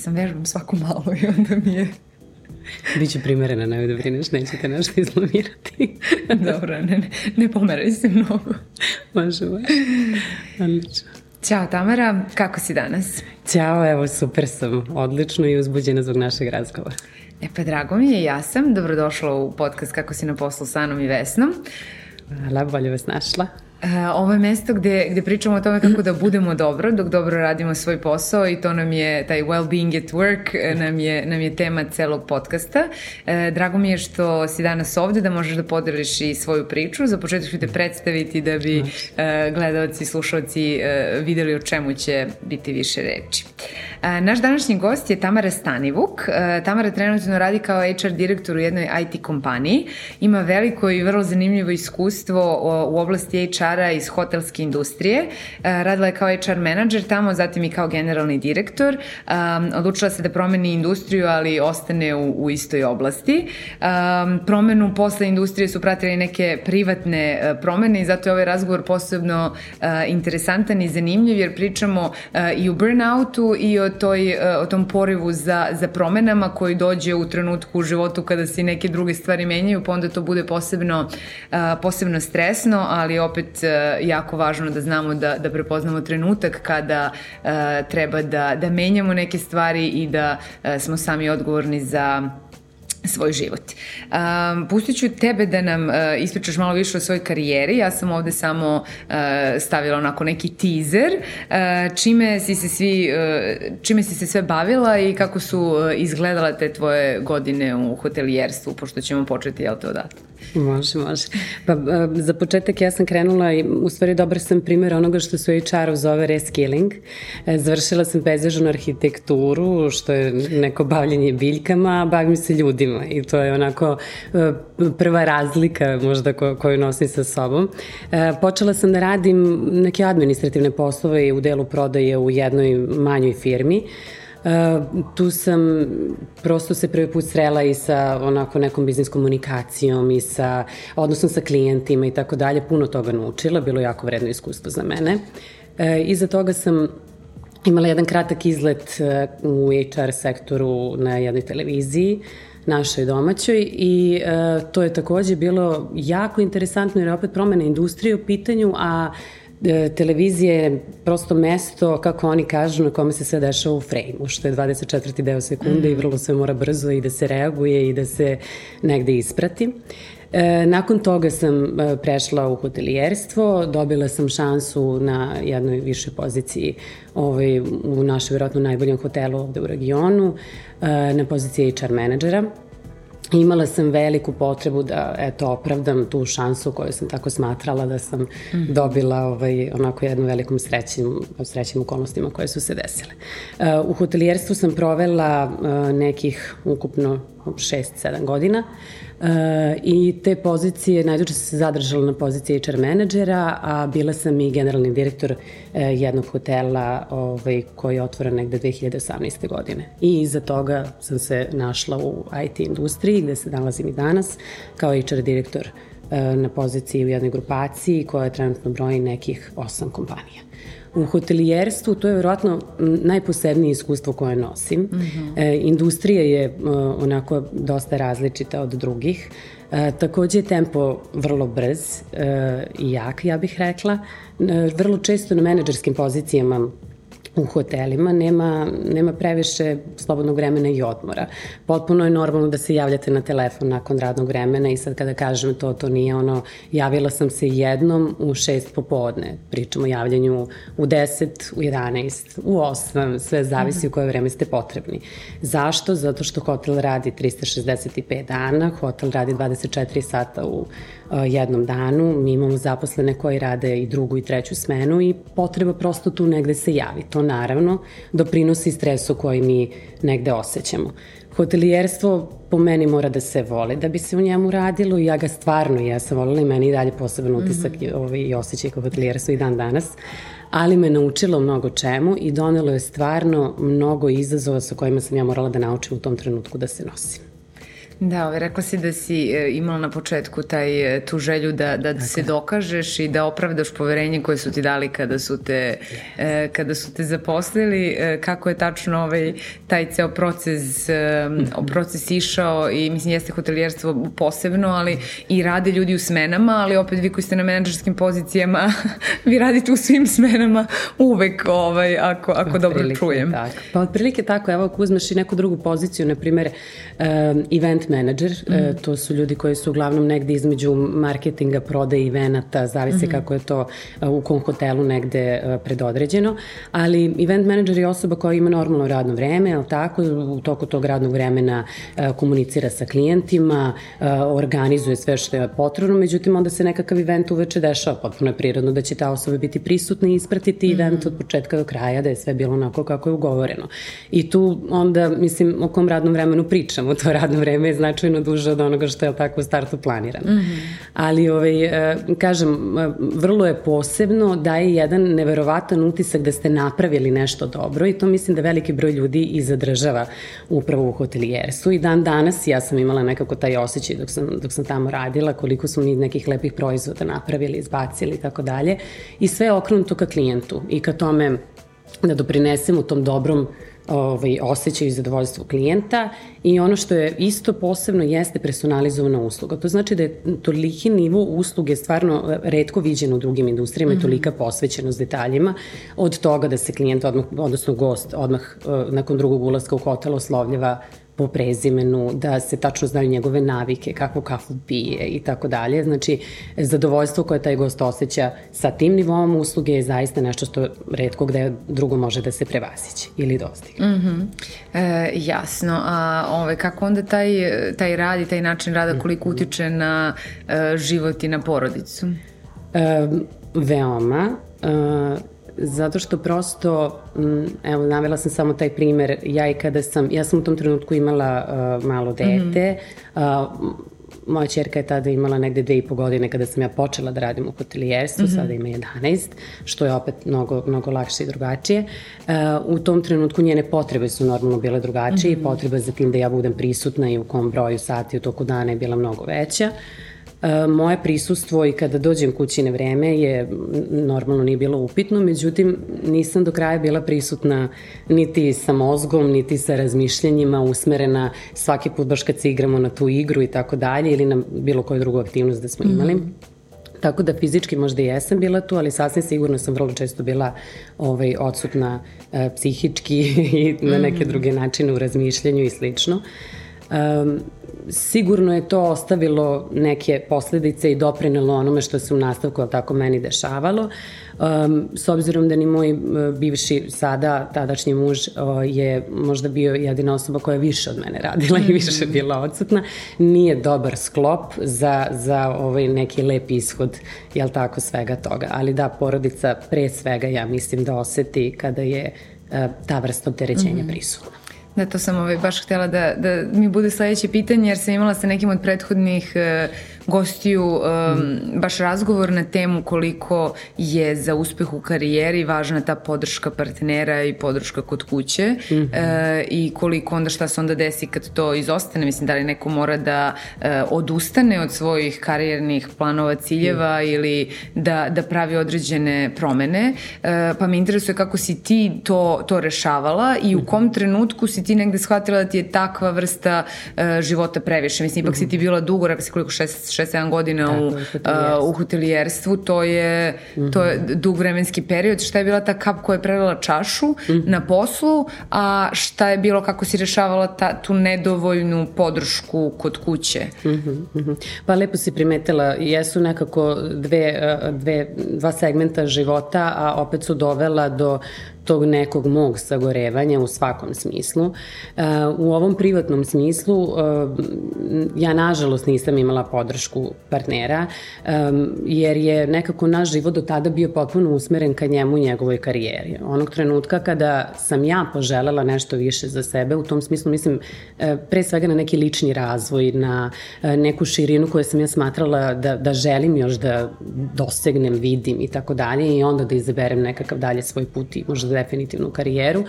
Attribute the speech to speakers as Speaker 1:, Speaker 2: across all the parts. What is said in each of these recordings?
Speaker 1: sam vežbam svaku malo i onda mi je
Speaker 2: Biće primerena, nemoj da brineš, nećete nešto izlamirati.
Speaker 1: Dobro, ne, ne, ne pomeraj se mnogo.
Speaker 2: Može, može. Odlično.
Speaker 1: Ćao Tamara, kako si danas?
Speaker 2: Ćao, evo, super sam, odlično i uzbuđena zbog našeg razgovora.
Speaker 1: E pa drago mi je, ja sam. Dobrodošla u podcast Kako si na poslu sa Anom i Vesnom.
Speaker 2: Hvala, bolje vas našla.
Speaker 1: Uh, ovo je mesto gde, gde pričamo o tome kako da budemo dobro dok dobro radimo svoj posao i to nam je, taj well-being at work e, nam je, nam je tema celog podcasta. Uh, drago mi je što si danas ovde, da možeš da podeliš i svoju priču. Za početak ću te predstaviti da bi uh, gledalci slušalci uh, videli o čemu će biti više reči. Uh, naš današnji gost je Tamara Stanivuk. Uh, Tamara trenutno radi kao HR direktor u jednoj IT kompaniji. Ima veliko i vrlo zanimljivo iskustvo u oblasti HR HR-a iz hotelske industrije. E, radila je kao HR menadžer tamo, zatim i kao generalni direktor. Um, odlučila se da promeni industriju, ali ostane u, u istoj oblasti. Um, promenu posle industrije su pratili neke privatne promene i zato je ovaj razgovor posebno interesantan i zanimljiv jer pričamo i o burnoutu i o, toj, o tom porivu za, za promenama koji dođe u trenutku u životu kada se neke druge stvari menjaju, pa onda to bude posebno, posebno stresno, ali opet E, jako važno da znamo da, da prepoznamo trenutak kada uh, treba da, da menjamo neke stvari i da uh, smo sami odgovorni za svoj život. Um, pustit ću tebe da nam uh, ispričaš malo više o svojoj karijeri. Ja sam ovde samo uh, stavila onako neki teaser. Uh, čime si se svi, uh, čime si se sve bavila i kako su uh, izgledala te tvoje godine u hotelijerstvu, pošto ćemo početi, jel te odatle?
Speaker 2: Može, može. Pa za početak ja sam krenula i u stvari dobar sam primjer onoga što su HR-u zove reskilling. Završila sam pejzažnu arhitekturu, što je neko bavljanje biljkama, a bavim se ljudima i to je onako e, prva razlika možda koju nosim sa sobom. E, počela sam da radim neke administrativne poslove u delu prodaje u jednoj manjoj firmi. Uh, tu sam prosto se prvi put srela i sa onako nekom biznis komunikacijom i sa, odnosno sa klijentima i tako dalje, puno toga naučila, bilo jako vredno iskustvo za mene. Uh, iza toga sam imala jedan kratak izlet uh, u HR sektoru na jednoj televiziji, našoj domaćoj i uh, to je takođe bilo jako interesantno jer je opet promena industrije u pitanju, a E, televizija je prosto mesto, kako oni kažu, na kome se sve dešava u frejmu, što je 24. deo sekunde mm. i vrlo sve mora brzo i da se reaguje i da se negde isprati. E, nakon toga sam e, prešla u hotelijerstvo, dobila sam šansu na jednoj višoj poziciji ovaj, u našoj vjerojatno najboljem hotelu ovde u regionu, e, na poziciji HR menadžera imala sam veliku potrebu da eto opravdam tu šansu koju sam tako smatrala da sam mm. dobila ovaj onako jednu velikom srećim srećnim okolnostima koje su se desile. Uh, u hotelijerstvu sam provela uh, nekih ukupno 6-7 godina. Uh, I te pozicije, najduže sam se zadržala na poziciji HR menadžera, a bila sam i generalni direktor uh, jednog hotela ovaj, koji je otvoren negde 2018. godine. I iza toga sam se našla u IT industriji gde se nalazim i danas kao HR direktor uh, na poziciji u jednoj grupaciji koja trenutno broji nekih osam kompanija. U hotelijerstvu to je verovatno najposebnije iskustvo koje nosim. Mm -hmm. e, industrija je e, onako dosta različita od drugih. E, takođe je tempo vrlo brz e, i jak, ja bih rekla. E, vrlo često na menadžerskim pozicijama u hotelima nema, nema previše slobodnog vremena i odmora. Potpuno je normalno da se javljate na telefon nakon radnog vremena i sad kada kažem to, to nije ono, javila sam se jednom u šest popodne, pričamo o javljanju u 10, u 11, u 8, sve zavisi u koje vreme ste potrebni. Zašto? Zato što hotel radi 365 dana, hotel radi 24 sata u jednom danu. Mi imamo zaposlene koji rade i drugu i treću smenu i potreba prosto tu negde se javi. To naravno doprinosi stresu koji mi negde osjećamo. Hotelijerstvo po meni mora da se vole da bi se u njemu radilo i ja ga stvarno, ja sam volila i meni i dalje poseban utisak mm -hmm. ovaj, i osjećaj kao hotelijerstvo i dan danas ali me naučilo mnogo čemu i donelo je stvarno mnogo izazova sa kojima sam ja morala da naučim u tom trenutku da se nosim.
Speaker 1: Da, ove, rekla si da si e, imala na početku taj, e, tu želju da, da dakle. se dokažeš i da opravdaš poverenje koje su ti dali kada su te, e, kada su te zaposlili. Kako je tačno ovaj, taj ceo proces, proces išao i mislim jeste hotelijerstvo posebno, ali i rade ljudi u smenama, ali opet vi koji ste na menadžerskim pozicijama, vi radite u svim smenama uvek, ovaj, ako, ako dobro čujem.
Speaker 2: Tako. Pa otprilike tako, evo ako uzmeš i neku drugu poziciju, na primer um, event manager, mm -hmm. uh, to su ljudi koji su uglavnom negde između marketinga, prodaje i venata, zavise mm kako je to uh, u kom hotelu negde uh, predodređeno, ali event manager je osoba koja ima normalno radno vreme, ali tako, u toku tog radnog vremena uh, komunicira sa klijentima, organizuje sve što je potrebno, međutim onda se nekakav event uveče dešava, potpuno je prirodno da će ta osoba biti prisutna i ispratiti mm event od početka do kraja, da je sve bilo onako kako je ugovoreno. I tu onda, mislim, o kom radnom vremenu pričamo, to radno vreme je značajno duže od onoga što je tako u startu planirano. Mm -hmm. Ali, ovaj, e, kažem, e, vrlo je posebno, daje jedan neverovatan utisak da ste napravili nešto dobro i to mislim da veliki broj ljudi i zadržava upravo u hotelijerstvu i dan danas ja sam imala nekako taj osjećaj dok sam, dok sam tamo radila, koliko smo mi nekih lepih proizvoda napravili, izbacili i tako dalje i sve okrenuto ka klijentu i ka tome da doprinesemo tom dobrom ovaj, osjećaju zadovoljstvo klijenta i ono što je isto posebno jeste personalizovana usluga. To znači da je toliki nivo usluge stvarno redko viđen u drugim industrijama mm -hmm. i tolika posvećenost detaljima od toga da se klijent odmah, odnosno gost odmah uh, nakon drugog ulaska u hotel oslovljava po prezimenu, da se tačno znaju njegove navike, kakvu kafu pije i tako dalje. Znači, zadovoljstvo koje taj gost osjeća sa tim nivom usluge je zaista nešto što redko gde drugo može da se prevasiće ili dostigne.
Speaker 1: Mm -hmm. e, jasno. A ove, kako onda taj, taj rad i taj način rada koliko utiče na e, život i na porodicu?
Speaker 2: E, veoma. E, Zato što prosto, mm, evo, navela sam samo taj primer, ja i kada sam, ja sam u tom trenutku imala uh, malo dete, mm -hmm. uh, moja čerka je tada imala negde dve i po godine kada sam ja počela da radim u hotelijerstvu, mm -hmm. sada ima 11, što je opet mnogo, mnogo lakše i drugačije. Uh, u tom trenutku njene potrebe su normalno bile drugačije mm -hmm. i potreba za tim da ja budem prisutna i u kom broju sati u toku dana je bila mnogo veća. Uh, moje prisustvo i kada dođem kući na vreme je normalno nije bilo upitno, međutim nisam do kraja bila prisutna niti sa mozgom, niti sa razmišljanjima usmerena svaki put baš kad se igramo na tu igru i tako dalje ili na bilo koju drugu aktivnost da smo imali. Mm. Tako da fizički možda i jesam bila tu, ali sasvim sigurno sam vrlo često bila ovaj, odsutna e, psihički i na neke mm. druge načine u razmišljanju i slično. Um, sigurno je to ostavilo neke posledice i doprinelo onome što se u nastavku tako meni dešavalo. Um, s obzirom da ni moj uh, bivši sada, tadašnji muž uh, je možda bio jedina osoba koja je više od mene radila i više mhm. bila odsutna, nije dobar sklop za, za ovaj neki lep ishod, jel tako, svega toga. Ali da, porodica pre svega ja mislim da oseti kada je uh, ta vrsta opterećenja mm -hmm. prisutna.
Speaker 1: Da, to sam ovaj, baš htjela da, da mi bude sledeće pitanje, jer sam imala sa nekim od prethodnih uh, gostiju um, baš razgovor na temu koliko je za uspeh u karijeri važna ta podrška partnera i podrška kod kuće mm -hmm. uh, i koliko onda šta se onda desi kad to izostane, mislim da li neko mora da uh, odustane od svojih karijernih planova, ciljeva mm. ili da, da pravi određene promene, uh, pa me interesuje kako si ti to, to rešavala i u kom trenutku si ti negde shvatila da ti je takva vrsta uh, života previše, mislim ipak mm -hmm. si ti bila dugo, rekla si koliko, šest, 6-7 godina Tako, u, uh, u hotelijerstvu, to je, mm -hmm. to je dug vremenski period. Šta je bila ta kap koja je prelila čašu mm -hmm. na poslu, a šta je bilo kako si rešavala ta, tu nedovoljnu podršku kod kuće? Mm
Speaker 2: -hmm. Pa lepo si primetila, jesu nekako dve, uh, dve, dva segmenta života, a opet su dovela do tog nekog mog sagorevanja u svakom smislu. Uh, u ovom privatnom smislu uh, ja nažalost nisam imala podršku partnera um, jer je nekako naš život do tada bio potpuno usmeren ka njemu i njegovoj karijeri. Onog trenutka kada sam ja poželela nešto više za sebe, u tom smislu mislim pre svega na neki lični razvoj, na neku širinu koju sam ja smatrala da, da želim još da dosegnem, vidim i tako dalje i onda da izaberem nekakav dalje svoj put i možda definitivnu karijeru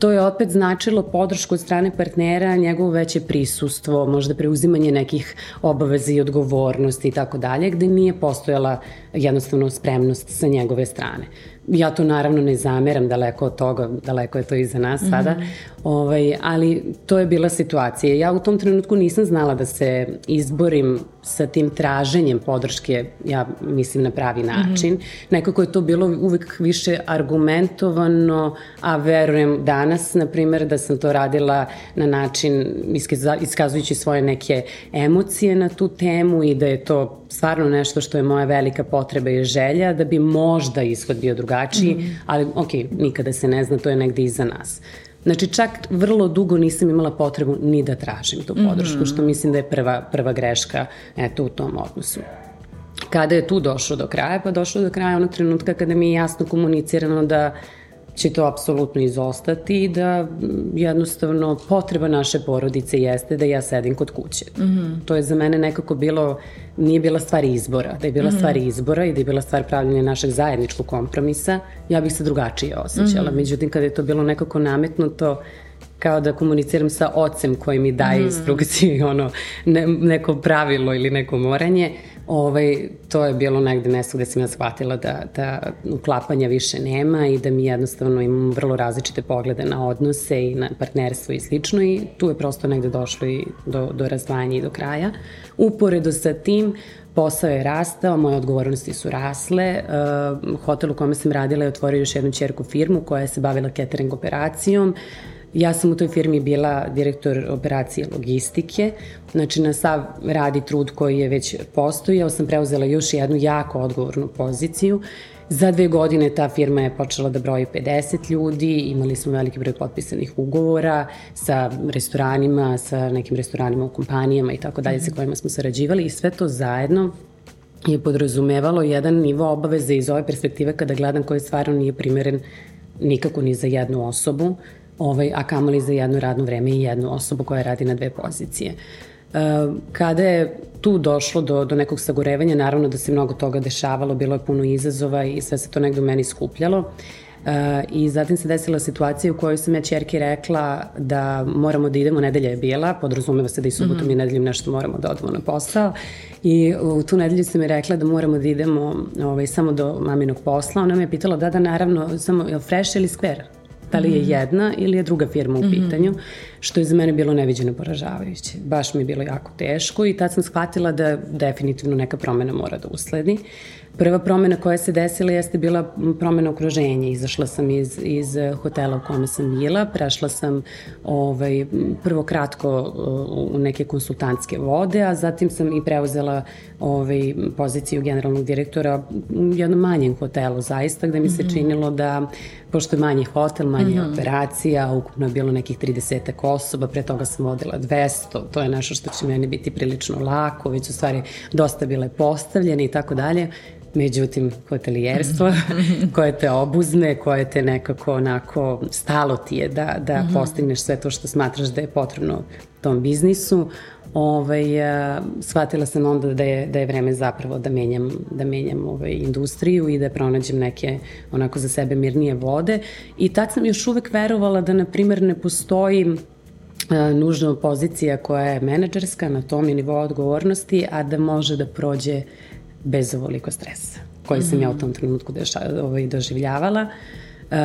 Speaker 2: to je opet značilo podršku od strane partnera, njegovo veće prisustvo, možda preuzimanje nekih obaveza i odgovornosti i tako dalje, gde nije postojala jednostavno spremnost sa njegove strane. Ja to naravno ne zameram, daleko od toga, daleko je to iza nas sada, mm -hmm. ovaj, ali to je bila situacija. Ja u tom trenutku nisam znala da se izborim sa tim traženjem podrške, ja mislim na pravi način. Mm -hmm. Nekako je to bilo uvek više argumentovano, a verujem danas, na primer, da sam to radila na način iskazujući svoje neke emocije na tu temu i da je to stvarno nešto što je moja velika potreba i želja, da bi možda ishod bio drugačiji, mm -hmm. ali ok, nikada se ne zna, to je negde iza nas. Znači, čak vrlo dugo nisam imala potrebu ni da tražim tu podršku, mm -hmm. što mislim da je prva, prva greška eto, u tom odnosu. Kada je tu došlo do kraja? Pa došlo do kraja onog trenutka kada mi je jasno komunicirano da će to apsolutno izostati i da jednostavno potreba naše porodice jeste da ja sedim kod kuće. Mm -hmm. To je za mene nekako bilo, nije bila stvar izbora. Da je bila mm -hmm. stvar izbora i da je bila stvar pravljenja našeg zajedničkog kompromisa, ja bih se drugačije osjećala. Mm -hmm. Međutim, kada je to bilo nekako nametnuto, kao da komuniciram sa ocem koji mi daje mm. instrukcije i ono, ne, neko pravilo ili neko moranje, ovaj, to je bilo negde mesto gde sam ja shvatila da, da uklapanja više nema i da mi jednostavno imamo vrlo različite poglede na odnose i na partnerstvo i slično i tu je prosto negde došlo i do, do razdvajanja i do kraja. Uporedo sa tim, posao je rastao, moje odgovornosti su rasle. Uh, hotel u kome sam radila je otvorio još jednu čerku firmu koja se bavila catering operacijom. Uh, Ja sam u toj firmi bila direktor operacije logistike, znači na sav radi trud koji je već postojao sam preuzela još jednu jako odgovornu poziciju. Za dve godine ta firma je počela da broji 50 ljudi, imali smo veliki broj potpisanih ugovora sa restoranima, sa nekim restoranima u kompanijama i tako dalje sa kojima smo sarađivali i sve to zajedno je podrazumevalo jedan nivo obaveze iz ove perspektive kada gledam koji stvarno nije primeren nikako ni za jednu osobu, ovaj, a kamoli za jedno radno vreme i jednu osobu koja radi na dve pozicije. E, kada je tu došlo do, do nekog sagorevanja, naravno da se mnogo toga dešavalo, bilo je puno izazova i sve se to negde u meni skupljalo. Uh, I zatim se desila situacija u kojoj sam ja čerki rekla da moramo da idemo, nedelja je bila, podrazumeva se da i subotom mm -hmm. i nedeljom nešto moramo da odemo na posao. I u tu nedelju sam mi rekla da moramo da idemo ovaj, samo do maminog posla. Ona me je pitala da, da, naravno, samo je fresh ili square? Da li je mhm. jedna ili je druga firma u mhm. pitanju, što je za mene bilo neviđeno poražavajuće. Baš mi je bilo jako teško i tad sam shvatila da definitivno neka promena mora da usledi. Prva promena koja se desila jeste bila promena okruženja. Izašla sam iz, iz hotela u kome sam bila, prešla sam ovaj, prvo kratko u neke konsultantske vode, a zatim sam i preuzela ovaj, poziciju generalnog direktora u jednom manjem hotelu zaista, gde mi se mhm. činilo da pošto je manji hotel, manje mm -hmm. operacija, ukupno je bilo nekih 30 osoba, pre toga sam vodila 200, to je nešto što će meni biti prilično lako, već u stvari dosta bile postavljene i tako dalje. Međutim, hotelijerstvo mhm. koje te obuzne, koje te nekako onako stalo ti je da, da mm -hmm. postigneš sve to što smatraš da je potrebno tom biznisu, ovaj, a, shvatila sam onda da je, da je vreme zapravo da menjam, da menjam ovaj, industriju i da pronađem neke onako za sebe mirnije vode. I tad sam još uvek verovala da, na primer, ne postoji a, nužna pozicija koja je menadžerska na tom i nivou odgovornosti, a da može da prođe bez ovoliko stresa koji sam mm ja u tom trenutku deša, ovaj, doživljavala. Uh,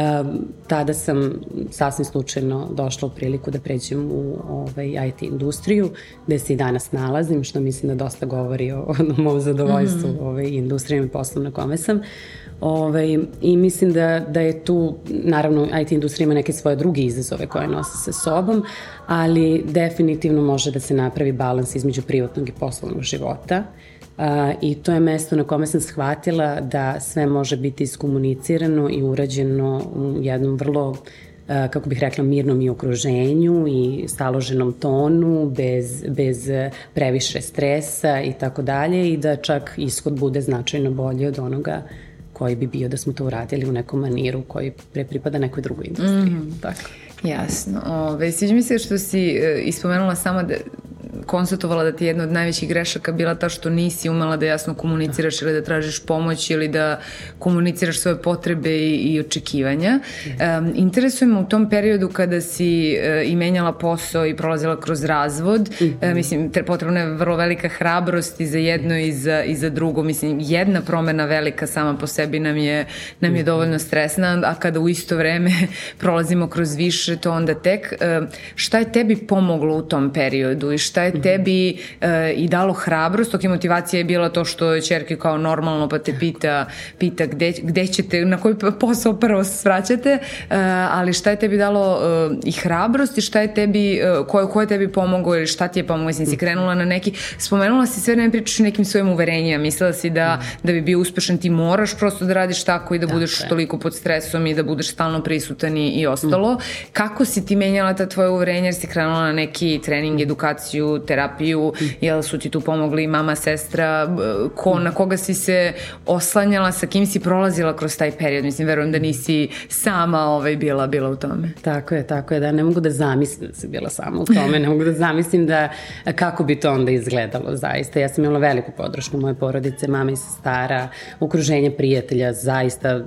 Speaker 2: tada sam sasvim slučajno došla u priliku da pređem u ovaj, IT industriju, gde se i danas nalazim, što mislim da dosta govori o, o mom zadovoljstvu mm -hmm. ovaj, industrijom i poslom na kome sam. Ovaj, I mislim da, da je tu, naravno, IT industrija ima neke svoje druge izazove koje nose sa sobom, ali definitivno može da se napravi balans između privatnog i poslovnog života. Uh, i to je mesto na kome sam shvatila da sve može biti iskomunicirano i urađeno u jednom vrlo kako bih rekla, mirnom i okruženju i staloženom tonu, bez, bez previše stresa i tako dalje i da čak ishod bude značajno bolji od onoga koji bi bio da smo to uradili u nekom maniru koji pre pripada nekoj drugoj industriji. Mm -hmm. Tako.
Speaker 1: Jasno. Ove, sviđa mi se što si e, ispomenula samo da konstatovala da ti je jedna od najvećih grešaka bila ta što nisi umela da jasno komuniciraš ili da tražiš pomoć ili da komuniciraš svoje potrebe i, i očekivanja. Um, interesuje me u tom periodu kada si uh, i menjala posao i prolazila kroz razvod, mm -hmm. uh, mislim, potrebna je vrlo velika hrabrost i za jedno i za, i za drugo. Mislim, jedna promena velika sama po sebi nam je, nam je mhm. dovoljno stresna, a kada u isto vreme prolazimo kroz više, to onda tek. Uh, šta je tebi pomoglo u tom periodu i šta je mhm. tebi uh, i dalo hrabrost? Ok, motivacija je bila to što je čerke kao normalno pa te pita, pita gde, gde ćete, na koji posao prvo svraćate, uh, ali šta je tebi dalo uh, i hrabrost i šta je tebi, uh, ko, ko je tebi pomogao ili šta ti je pomogao? Mislim, si krenula na neki, spomenula si sve, ne pričaš nekim svojim uverenjima, mislila si da, da bi bio uspešan ti moraš prosto da radiš tako i da budeš dakle. toliko pod stresom i da budeš stalno prisutan i, i ostalo. Mm. Kako si ti menjala ta tvoja uverenja, jer si krenula na neki trening, edukaciju, terapiju, jel su ti tu pomogli mama, sestra, ko, na koga si se oslanjala, sa kim si prolazila kroz taj period? Mislim, verujem da nisi sama ovaj, bila, bila u tome.
Speaker 2: Tako je, tako je, da ne mogu da zamislim da si bila sama u tome, ne mogu da zamislim da kako bi to onda izgledalo zaista. Ja sam imala veliku podršku moje porodice, mama i sestara, okruženje prijatelja, zaista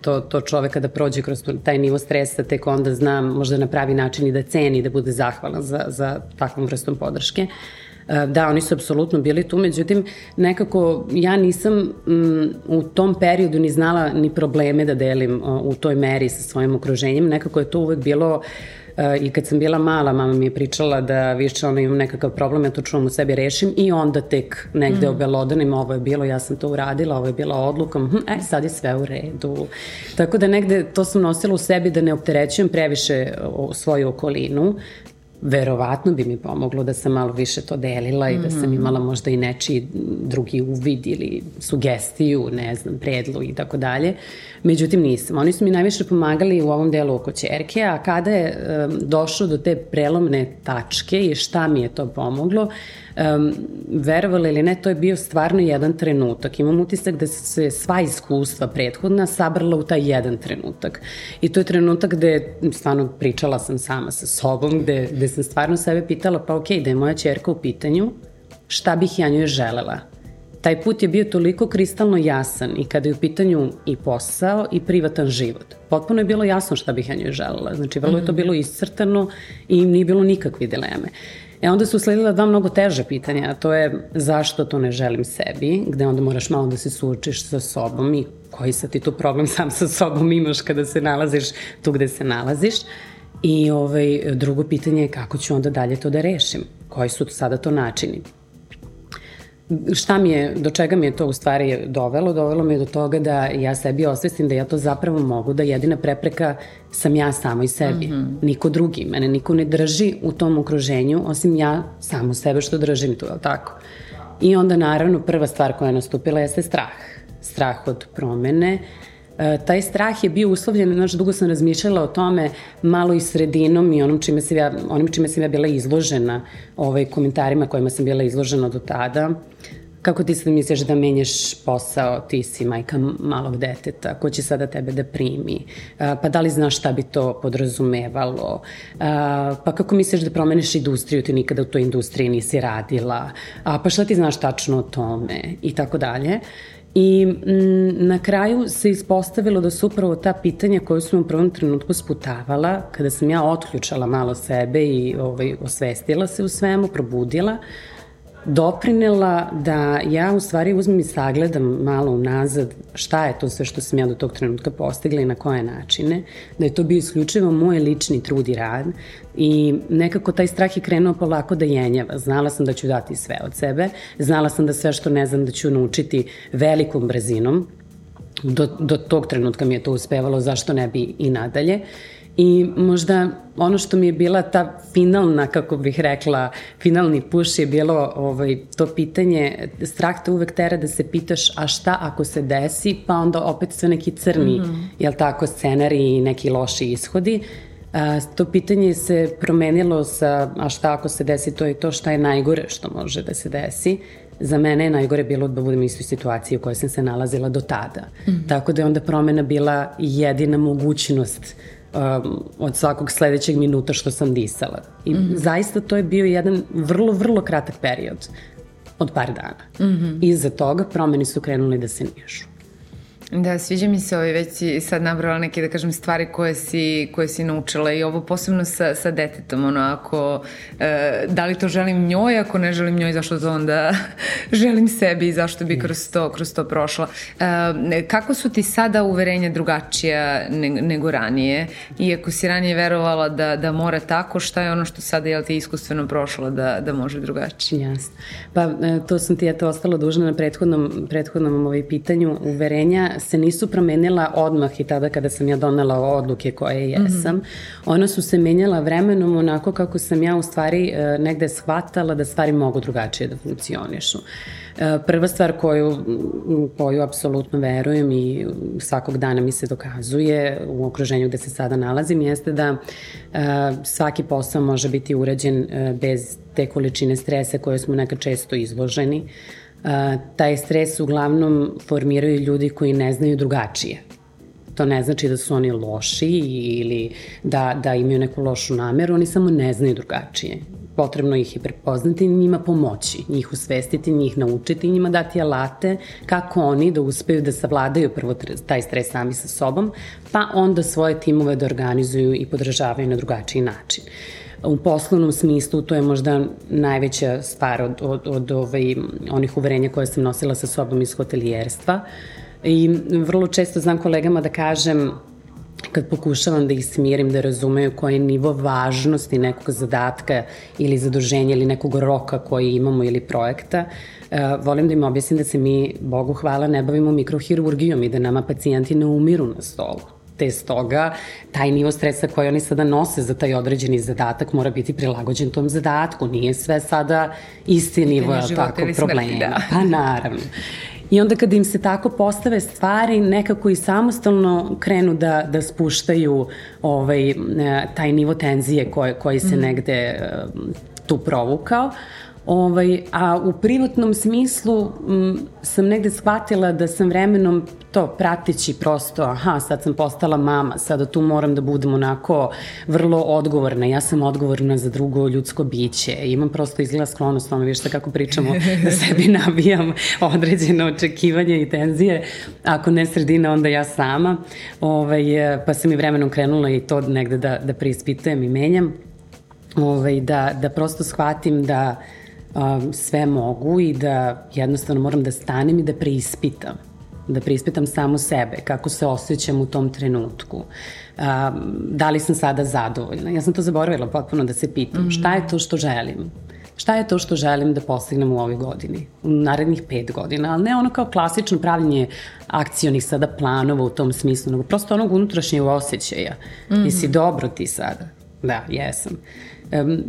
Speaker 2: to, to čoveka da prođe kroz taj nivo stresa, tek onda znam možda na pravi način i da ceni, da bude zahvalan za, za takvom vrstom podrške. E, da, oni su apsolutno bili tu, međutim, nekako ja nisam m, u tom periodu ni znala ni probleme da delim o, u toj meri sa svojim okruženjem. Nekako je to uvek bilo uh, I kad sam bila mala, mama mi je pričala da više ono imam nekakav problem, ja to čuvam u sebi rešim i onda tek negde mm. obelodanim ovo je bilo, ja sam to uradila, ovo je bila odlukom, hm, e, sad je sve u redu. Tako da negde to sam nosila u sebi da ne opterećujem previše svoju okolinu, verovatno bi mi pomoglo da sam malo više to delila i da sam mhm. imala možda i nečiji drugi uvid ili sugestiju, ne znam, predlog i tako dalje. Međutim, nisam. Oni su mi najviše pomagali u ovom delu oko čerke, a kada je um, došlo do te prelomne tačke i šta mi je to pomoglo, um, verovali ili ne, to je bio stvarno jedan trenutak. Imam utisak da se sva iskustva prethodna sabrala u taj jedan trenutak. I to je trenutak gde stvarno pričala sam sama sa sobom, gde, gde sam stvarno sebe pitala, pa okej, okay, da je moja čerka u pitanju, šta bih ja njoj želela? Taj put je bio toliko kristalno jasan i kada je u pitanju i posao i privatan život. Potpuno je bilo jasno šta bih ja njoj želela. Znači, vrlo je to mhm. bilo iscrtano i nije bilo nikakve dileme. E onda su sledila dva mnogo teže pitanja, a to je zašto to ne želim sebi, gde onda moraš malo da se suočiš sa sobom i koji sad ti tu problem sam sa sobom imaš kada se nalaziš tu gde se nalaziš. I ovaj, drugo pitanje je kako ću onda dalje to da rešim, koji su sada to načini šta mi je, do čega mi je to u stvari dovelo? Dovelo me do toga da ja sebi osvestim da ja to zapravo mogu, da jedina prepreka sam ja samo i sebi. Mm -hmm. Niko drugi. Mene niko ne drži u tom okruženju, osim ja samo sebe što držim tu, je li tako? I onda naravno prva stvar koja je nastupila jeste strah. Strah od promene, E, taj strah je bio uslovljen, znaš, dugo sam razmišljala o tome malo i sredinom i onom čime sam ja, onim čime sam ja bila izložena, ovaj, komentarima kojima sam bila izložena do tada. Kako ti sad misliš da menjaš posao, ti si majka malog deteta, ko će sada tebe da primi, e, pa da li znaš šta bi to podrazumevalo, e, pa kako misliš da promeniš industriju, ti nikada u toj industriji nisi radila, pa šta ti znaš tačno o tome? I tako dalje. I m, mm, na kraju se ispostavilo da su upravo ta pitanja koje su me u prvom trenutku sputavala, kada sam ja otključala malo sebe i ovaj, osvestila se u svemu, probudila, doprinela da ja u stvari uzmem i sagledam malo unazad šta je to sve što sam ja do tog trenutka postigla i na koje načine, da je to bio isključivo moj lični trud i rad i nekako taj strah je krenuo polako da jenjava. Znala sam da ću dati sve od sebe, znala sam da sve što ne znam da ću naučiti velikom brzinom, do, do tog trenutka mi je to uspevalo, zašto ne bi i nadalje. I možda ono što mi je bila ta finalna, kako bih rekla, finalni puš je bilo ovaj, to pitanje, strah te uvek tera da se pitaš a šta ako se desi, pa onda opet sve neki crni, mm -hmm. jel tako, scenari i neki loši ishodi. A, to pitanje se promenilo sa a šta ako se desi to i to šta je najgore što može da se desi. Za mene je najgore bilo da budem u istoj situaciji u kojoj sam se nalazila do tada. Mm -hmm. Tako da je onda promena bila jedina mogućnost um, od svakog sledećeg minuta što sam disala. I mm -hmm. zaista to je bio jedan vrlo, vrlo kratak period od par dana. Mm -hmm. Iza toga promeni su krenuli da se nižu.
Speaker 1: Da, sviđa mi se ovaj, već si sad nabrala neke, da kažem, stvari koje si, koje si naučila i ovo posebno sa, sa detetom, ono, ako, e, da li to želim njoj, ako ne želim njoj, zašto to onda želim sebi i zašto bi kroz to, kroz to prošla. E, kako su ti sada uverenja drugačija ne, nego ranije? Iako si ranije verovala da, da mora tako, šta je ono što sada, jel ti iskustveno prošla da, da može drugačije?
Speaker 2: Jasno. Pa, e, to sam ti eto ostala dužna na prethodnom, prethodnom ovaj pitanju. Uverenja se nisu promenila odmah i tada kada sam ja donela odluke koje jesam. Mm -hmm. Ona su se menjala vremenom onako kako sam ja u stvari e, negde shvatala da stvari mogu drugačije da funkcionišu. E, prva stvar koju, koju apsolutno verujem i svakog dana mi se dokazuje u okruženju gde se sada nalazim jeste da e, svaki posao može biti urađen bez te količine stresa koje smo nekad često izloženi. Uh, taj stres uglavnom formiraju ljudi koji ne znaju drugačije. To ne znači da su oni loši ili da, da imaju neku lošu nameru, oni samo ne znaju drugačije. Potrebno ih je prepoznati i njima pomoći, njih usvestiti, njih naučiti njima dati alate kako oni da uspeju da savladaju prvo taj stres sami sa sobom, pa onda svoje timove da organizuju i podržavaju na drugačiji način. Uh, U poslovnom smislu to je možda najveća stvar od, od, od ovaj, onih uverenja koje sam nosila sa sobom iz hotelijerstva. I vrlo često znam kolegama da kažem kad pokušavam da ih smirim, da razumeju koji je nivo važnosti nekog zadatka ili zaduženja ili nekog roka koji imamo ili projekta, uh, volim da im objasnim da se mi, Bogu hvala, ne bavimo mikrohirurgijom i da nama pacijenti ne umiru na stolu te stoga taj nivo stresa koji oni sada nose za taj određeni zadatak mora biti prilagođen tom zadatku. Nije sve sada isti nivo tako, problema. Da. Pa naravno. I onda kada im se tako postave stvari, nekako i samostalno krenu da, da spuštaju ovaj, taj nivo tenzije koje, koji se mm. negde tu provukao. Ovaj, a u privatnom smislu m, sam negde shvatila da sam vremenom to pratići prosto, aha, sad sam postala mama, sada tu moram da budem onako vrlo odgovorna, ja sam odgovorna za drugo ljudsko biće, imam prosto izgleda sklonost, ono vište kako pričamo, da sebi nabijam određene očekivanja i tenzije, ako ne sredina, onda ja sama, ovaj, pa sam i vremenom krenula i to negde da, da preispitujem i menjam, ovaj, da, da prosto shvatim da um, sve mogu i da jednostavno moram da stanem i da preispitam da preispitam samo sebe, kako se osjećam u tom trenutku. Um, da li sam sada zadovoljna? Ja sam to zaboravila potpuno da se pitam. Mm -hmm. Šta je to što želim? Šta je to što želim da postignem u ovoj godini? U narednih pet godina, ali ne ono kao klasično pravljenje akcionih sada planova u tom smislu, nego prosto onog unutrašnjeg osjećaja. Mm -hmm. Jesi dobro ti sada? Da, jesam.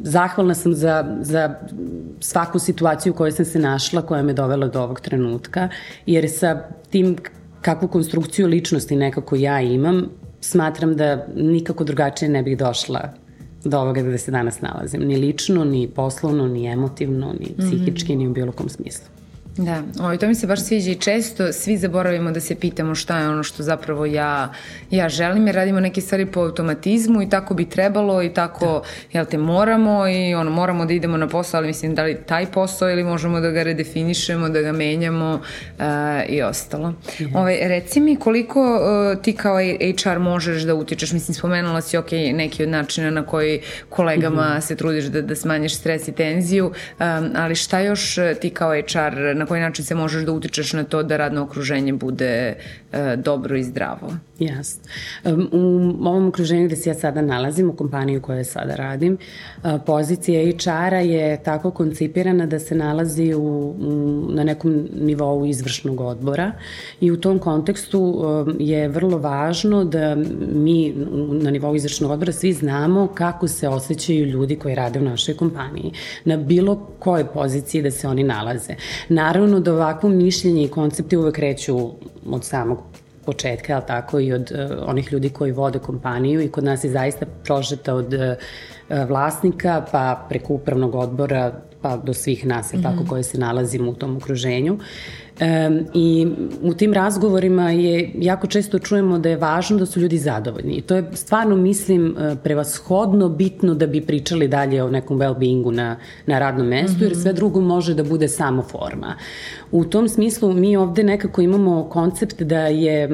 Speaker 2: Zahvalna sam za, za svaku situaciju u kojoj sam se našla, koja me dovela do ovog trenutka, jer sa tim kakvu konstrukciju ličnosti nekako ja imam, smatram da nikako drugačije ne bih došla do ovoga gde se danas nalazim. Ni lično, ni poslovno, ni emotivno, ni psihički, mm -hmm. ni u bilo kom smislu.
Speaker 1: Da, ovaj, to mi se baš sviđa i često svi zaboravimo da se pitamo šta je ono što zapravo ja, ja želim jer radimo neke stvari po automatizmu i tako bi trebalo i tako, da. jel te, moramo i ono, moramo da idemo na posao, ali mislim da li taj posao ili možemo da ga redefinišemo, da ga menjamo uh, i ostalo. Mm -hmm. ovaj, reci mi koliko uh, ti kao HR možeš da utičeš, mislim spomenula si ok, neki od načina na koji kolegama -hmm. se trudiš da, da smanjiš stres i tenziju, um, ali šta još ti kao HR na koji način se možeš da utičeš na to da radno okruženje bude dobro i zdravo.
Speaker 2: Jasno. U ovom okruženju gde se ja sada nalazim, u kompaniji u kojoj sada radim, e, pozicija HR-a je tako koncipirana da se nalazi u, na nekom nivou izvršnog odbora i u tom kontekstu e, je vrlo važno da mi na nivou izvršnog odbora svi znamo kako se osjećaju ljudi koji rade u našoj kompaniji, na bilo kojoj poziciji da se oni nalaze. Naravno da ovakvo mišljenje i koncepti uvek kreću od samog početka, ali tako i od uh, onih ljudi koji vode kompaniju i kod nas je zaista prožeta od uh, vlasnika pa preko upravnog odbora pa do svih nas, mm -hmm. tako, koje se nalazimo u tom okruženju. Um, I u tim razgovorima je jako često čujemo da je važno da su ljudi zadovoljni. I to je stvarno, mislim, e, prevashodno bitno da bi pričali dalje o nekom well-beingu na, na radnom mestu, mm -hmm. jer sve drugo može da bude samo forma. U tom smislu mi ovde nekako imamo koncept da je e,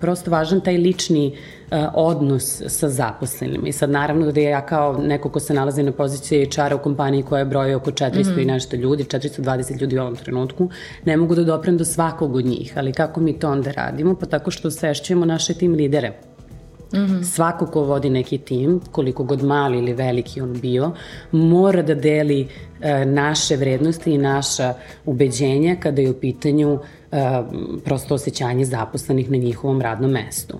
Speaker 2: prosto važan taj lični a, odnos sa zaposlenim. I sad naravno da ja kao neko ko se nalazi na poziciji HR-a u kompaniji koja je broji oko 400 mm i nešto ljudi, 420 ljudi u ovom trenutku, ne mogu da doprem do svakog od njih. Ali kako mi to onda radimo? Pa tako što svešćujemo naše tim lidere. Mm -hmm. Svako ko vodi neki tim, koliko god mali ili veliki on bio, mora da deli e, naše vrednosti i naša ubeđenja kada je u pitanju e, prosto osjećanje zaposlenih na njihovom radnom mestu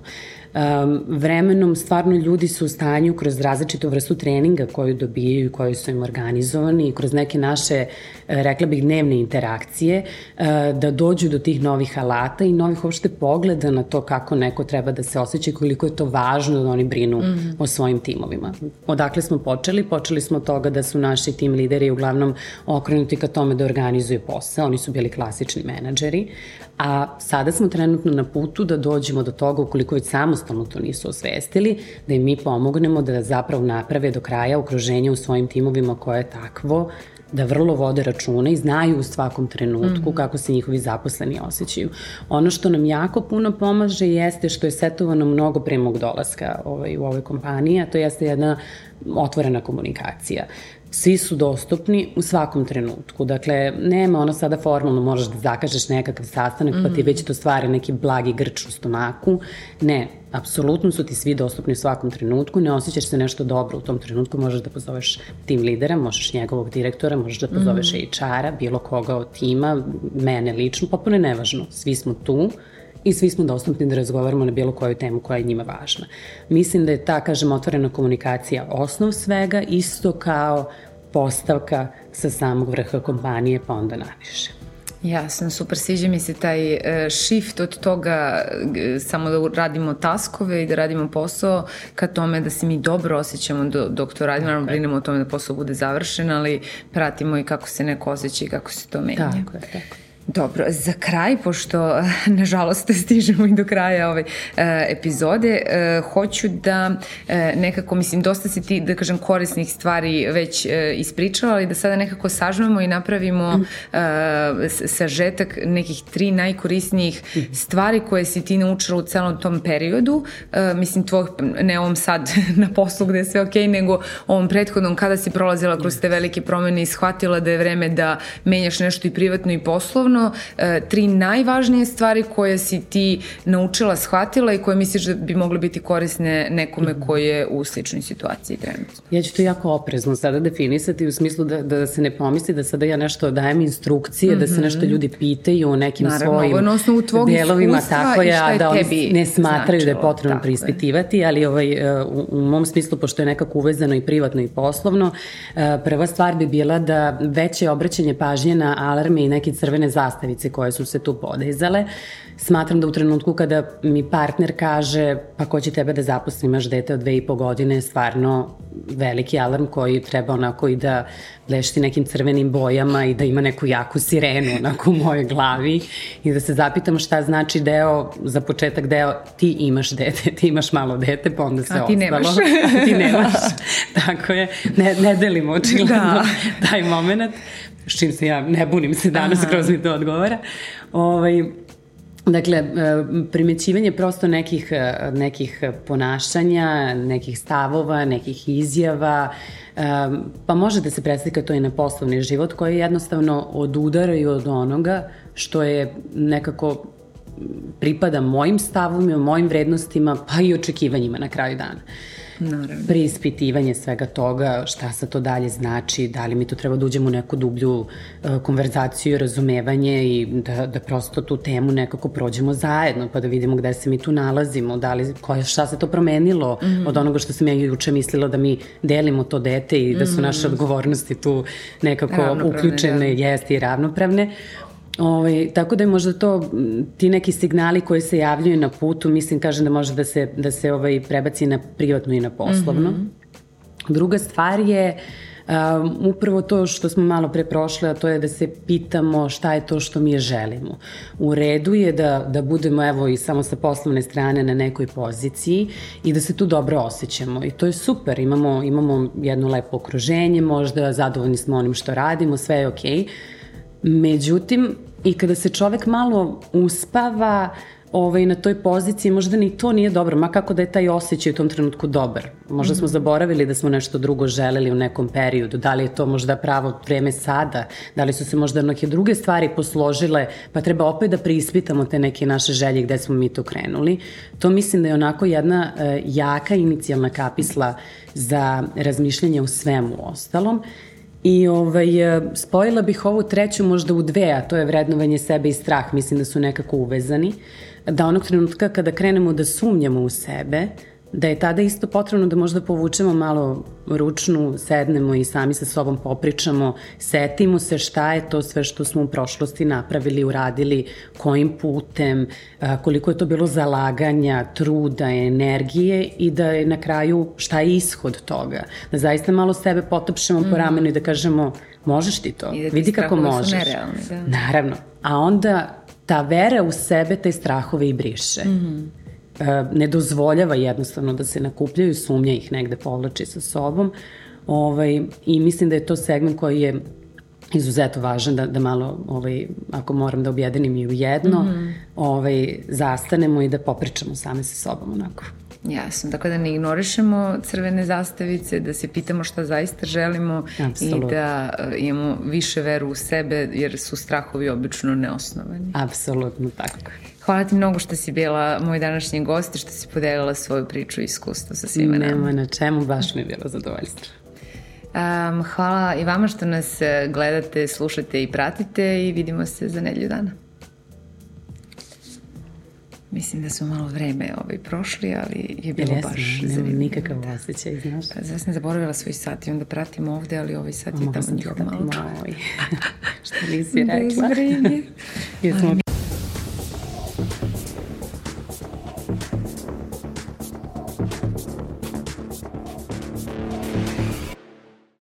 Speaker 2: um, vremenom stvarno ljudi su u stanju kroz različitu vrstu treninga koju dobijaju i koju su im organizovani i kroz neke naše, e, rekla bih, dnevne interakcije uh, da dođu do tih novih alata i novih uopšte pogleda na to kako neko treba da se osjeća i koliko je to važno da oni brinu mm -hmm. o svojim timovima. Odakle smo počeli? Počeli smo od toga da su naši tim lideri uglavnom okrenuti ka tome da organizuju posao. Oni su bili klasični menadžeri, A sada smo trenutno na putu da dođemo do toga, ukoliko već samostalno to nisu osvestili, da im mi pomognemo da zapravo naprave do kraja okruženje u svojim timovima koje je takvo da vrlo vode računa i znaju u svakom trenutku mm -hmm. kako se njihovi zaposleni osjećaju. Ono što nam jako puno pomaže jeste što je setovano mnogo pre mog dolaska ovaj, u ovoj kompaniji, a to jeste jedna otvorena komunikacija svi su dostupni u svakom trenutku. Dakle, nema ono sada formalno možeš da zakažeš nekakav sastanak mm -hmm. pa ti mhm. već to stvara neki blagi grč u stomaku. Ne, apsolutno su ti svi dostupni u svakom trenutku, ne osjećaš se nešto dobro u tom trenutku, možeš da pozoveš tim lidera, možeš njegovog direktora, možeš da pozoveš mm -hmm. HR-a, bilo koga od tima, mene lično, popuno je nevažno. Svi smo tu i svi smo dostupni da razgovaramo na bilo koju temu koja je njima važna. Mislim da je ta, kažem, otvorena komunikacija osnov svega, isto kao postavka sa samog vrha kompanije pa onda naviše.
Speaker 1: Jasno, super, sviđa mi se taj uh, shift od toga samo da radimo taskove i da radimo posao ka tome da se mi dobro osjećamo do, dok to radimo, naravno brinemo o tome da posao bude završen, ali pratimo i kako se neko osjeća i kako se to menja.
Speaker 2: Tako je, tako je.
Speaker 1: Dobro, za kraj, pošto nažalost stižemo i do kraja ove uh, epizode, uh, hoću da uh, nekako, mislim, dosta si ti, da kažem, korisnih stvari već uh, ispričala, ali da sada nekako sažmemo i napravimo uh, sažetak nekih tri najkorisnijih stvari koje si ti naučila u celom tom periodu, uh, mislim, tvoj, ne ovom sad na poslu gde je sve okej, okay, nego ovom prethodnom kada si prolazila kroz te velike promene i shvatila da je vreme da menjaš nešto i privatno i poslovno, ono e, tri najvažnije stvari koje si ti naučila, shvatila i koje misliš da bi mogle biti korisne nekome mhm. koji je u sličnoj situaciji trenutno?
Speaker 2: Ja ću to jako oprezno sada definisati u smislu da, da se ne pomisli da sada ja nešto dajem instrukcije, mm -hmm. da se nešto mhm. ljudi pitaju o nekim Naravno, svojim na osnovu tvog delovima, tako je, a da oni ne smatraju značilo, da je potrebno prispitivati, ali ovaj, e, u, u mom smislu, pošto je nekako uvezano i privatno i poslovno, e, prva stvar bi bila da veće obraćanje pažnje na alarme i neke crvene zastavice koje su se tu podizale. Smatram da u trenutku kada mi partner kaže pa ko će tebe da zaposli, imaš dete od dve i po godine, stvarno veliki alarm koji treba onako i da blešti nekim crvenim bojama i da ima neku jaku sirenu onako u mojoj glavi i da se zapitamo šta znači deo, za početak deo ti imaš dete, ti imaš malo dete, pa onda se
Speaker 1: A ti ostalo. nemaš.
Speaker 2: A ti nemaš. Tako je, ne, ne delimo očigledno da. taj moment s čim se ja ne bunim se danas, Aha. kroz mi to odgovara. Ovaj, Dakle, e, primećivanje prosto nekih, e, nekih ponašanja, nekih stavova, nekih izjava, e, pa može da se predslika to i na poslovni život koji jednostavno odudaraju od onoga što je nekako pripada mojim stavovima, mojim vrednostima, pa i očekivanjima na kraju dana. Uh,
Speaker 1: Naravno.
Speaker 2: preispitivanje svega toga, šta se to dalje znači, da li mi to treba da uđemo u neku dublju uh, konverzaciju, razumevanje i da, da prosto tu temu nekako prođemo zajedno, pa da vidimo gde se mi tu nalazimo, da li, koja, šta se to promenilo mm -hmm. od onoga što sam ja juče mislila da mi delimo to dete i da su mm -hmm. naše odgovornosti tu nekako uključene, da. jeste i ravnopravne. Ovaj, tako da je možda to ti neki signali koji se javljaju na putu, mislim kažem da može da se, da se ovaj, prebaci na privatno i na poslovno. Mm -hmm. Druga stvar je Um, upravo to što smo malo pre prošle, a to je da se pitamo šta je to što mi želimo. U redu je da, da budemo evo i samo sa poslovne strane na nekoj poziciji i da se tu dobro osjećamo i to je super, imamo, imamo jedno lepo okruženje, možda zadovoljni smo onim što radimo, sve je okej. Okay. Međutim, i kada se čovek malo uspava, ovaj, na toj poziciji, možda ni to nije dobro, ma kako da je taj osjećaj u tom trenutku dobar. Možda smo mhm. zaboravili da smo nešto drugo želeli u nekom periodu, da li je to možda pravo vreme sada, da li su se možda neke druge stvari posložile, pa treba opet da prispitamo te neke naše želje gde smo mi to krenuli. To mislim da je onako jedna uh, jaka inicijalna kapisla za razmišljanje u svemu ostalom. I ovaj, e, spojila bih ovu treću možda u dve, a to je vrednovanje sebe i strah. Mislim da su nekako uvezani. Da onog trenutka kada krenemo da sumnjamo u sebe, da je tada isto potrebno da možda povučemo malo ručnu, sednemo i sami sa sobom popričamo, setimo se šta je to sve što smo u prošlosti napravili, uradili, kojim putem, koliko je to bilo zalaganja, truda, energije i da je na kraju šta je ishod toga. Da zaista malo sebe potopšemo mm. po ramenu i da kažemo možeš ti to, da vidi kako možeš. Nerealni, da. Naravno. A onda ta vera u sebe te strahove i briše. Mm -hmm ne dozvoljava jednostavno da se nakupljaju, sumnja ih negde povlači sa sobom. Ovaj, I mislim da je to segment koji je izuzetno važan da, da malo, ovaj, ako moram da objedinim i u jedno, mm -hmm. ovaj, zastanemo i da popričamo same sa sobom onako.
Speaker 1: Jasno, tako da ne ignorišemo crvene zastavice, da se pitamo šta zaista želimo Absolutno. i da uh, imamo više veru u sebe, jer su strahovi obično neosnovani.
Speaker 2: Apsolutno tako.
Speaker 1: Hvala ti mnogo što si bila moj današnji gost i što si podelila svoju priču i iskustvo sa svima
Speaker 2: nama. Nema na čemu, baš mi je bilo zadovoljstvo.
Speaker 1: Um, hvala i vama što nas eh, gledate, slušate i pratite i vidimo se za nedelju dana. Mislim da smo malo vreme ovaj, prošli, ali je bilo Jesam, baš
Speaker 2: zanimljivo. Nemam nikakav da. osjećaj, znaš.
Speaker 1: Pa, ja sam zaboravila svoj sat i onda pratim ovde, ali ovaj sat je tamo njihov malo.
Speaker 2: Što nisi rekla. Bez brige.